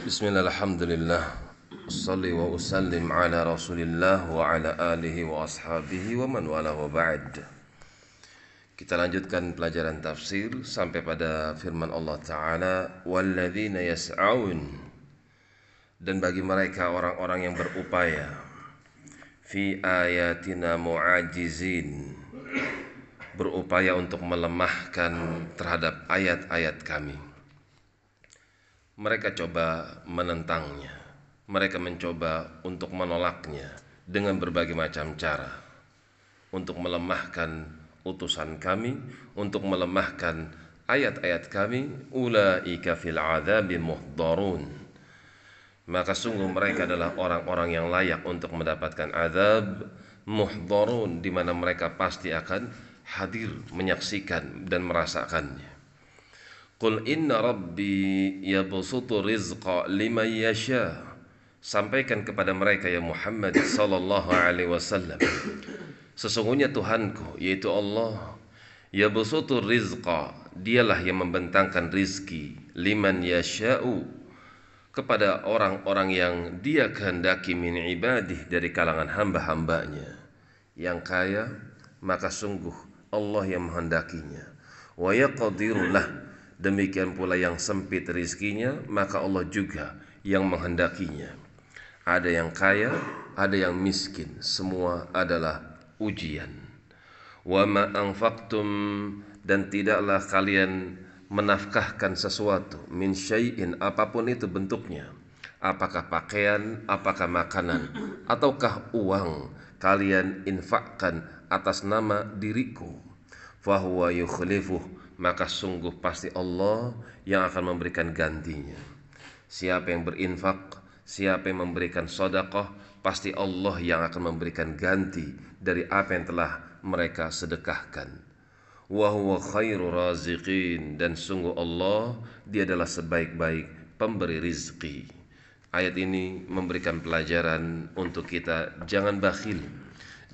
بسم الله الحمد لله أصلي وأسلم على رسول الله وعلى آله وأصحابه ومن والاه وبعد Kita lanjutkan pelajaran tafsir sampai pada firman Allah Ta'ala وَالَّذِينَ يَسْعَوْنَ Dan bagi mereka orang-orang yang berupaya Fi ayatina mu'ajizin Berupaya untuk melemahkan terhadap ayat-ayat kami Mereka coba menentangnya. Mereka mencoba untuk menolaknya Dengan berbagai macam cara. Untuk melemahkan utusan kami untuk melemahkan ayat-ayat kami ulaika fil adzabi muhdarun maka sungguh mereka adalah orang-orang yang layak untuk mendapatkan azab muhdarun di mana mereka pasti akan hadir menyaksikan dan merasakannya Qul inna rabbi yabsutu rizqa liman yasha. Sampaikan kepada mereka ya Muhammad sallallahu alaihi wasallam Sesungguhnya Tuhanku yaitu Allah Ya besutur rizqa Dialah yang membentangkan rizki Liman yasha'u Kepada orang-orang yang dia kehendaki min ibadih Dari kalangan hamba-hambanya. Yang kaya Maka sungguh Allah yang menghendakinya. Wa yaqadirulah Demikian pula yang sempit rizkinya Maka Allah juga yang menghendakinya Ada yang kaya Ada yang miskin Semua adalah ujian. Wa ma anfaqtum dan tidaklah kalian menafkahkan sesuatu min syai'in apa pun itu bentuknya. Apakah pakaian, apakah makanan, ataukah uang kalian infakkan atas nama diriku. Fahuwa yukhlifuh maka sungguh pasti Allah yang akan memberikan gantinya. Siapa yang berinfak, siapa yang memberikan sodakoh, pasti Allah yang akan memberikan ganti dari apa yang telah mereka sedekahkan. Wa huwa khairu raziqin dan sungguh Allah dia adalah sebaik-baik pemberi rizki. Ayat ini memberikan pelajaran untuk kita jangan bakhil,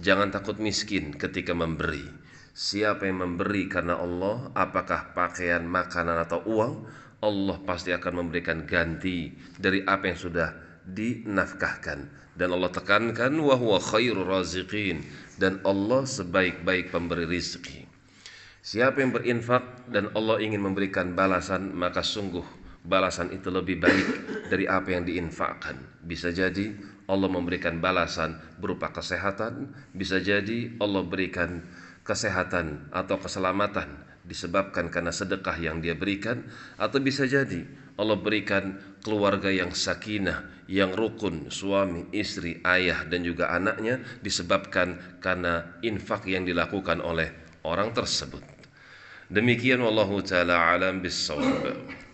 jangan takut miskin ketika memberi. Siapa yang memberi karena Allah, apakah pakaian, makanan atau uang, Allah pasti akan memberikan ganti dari apa yang sudah dinafkahkan dan Allah tekankan wa huwa khairur raziqin dan Allah sebaik-baik pemberi rizki. Siapa yang berinfak dan Allah ingin memberikan balasan maka sungguh balasan itu lebih baik dari apa yang diinfakkan. Bisa jadi Allah memberikan balasan berupa kesehatan, bisa jadi Allah berikan kesehatan atau keselamatan disebabkan karena sedekah yang dia berikan atau bisa jadi Allah berikan keluarga yang sakinah, yang rukun, suami, istri, ayah dan juga anaknya disebabkan karena infak yang dilakukan oleh orang tersebut. Demikian wallahu taala alam bisawab.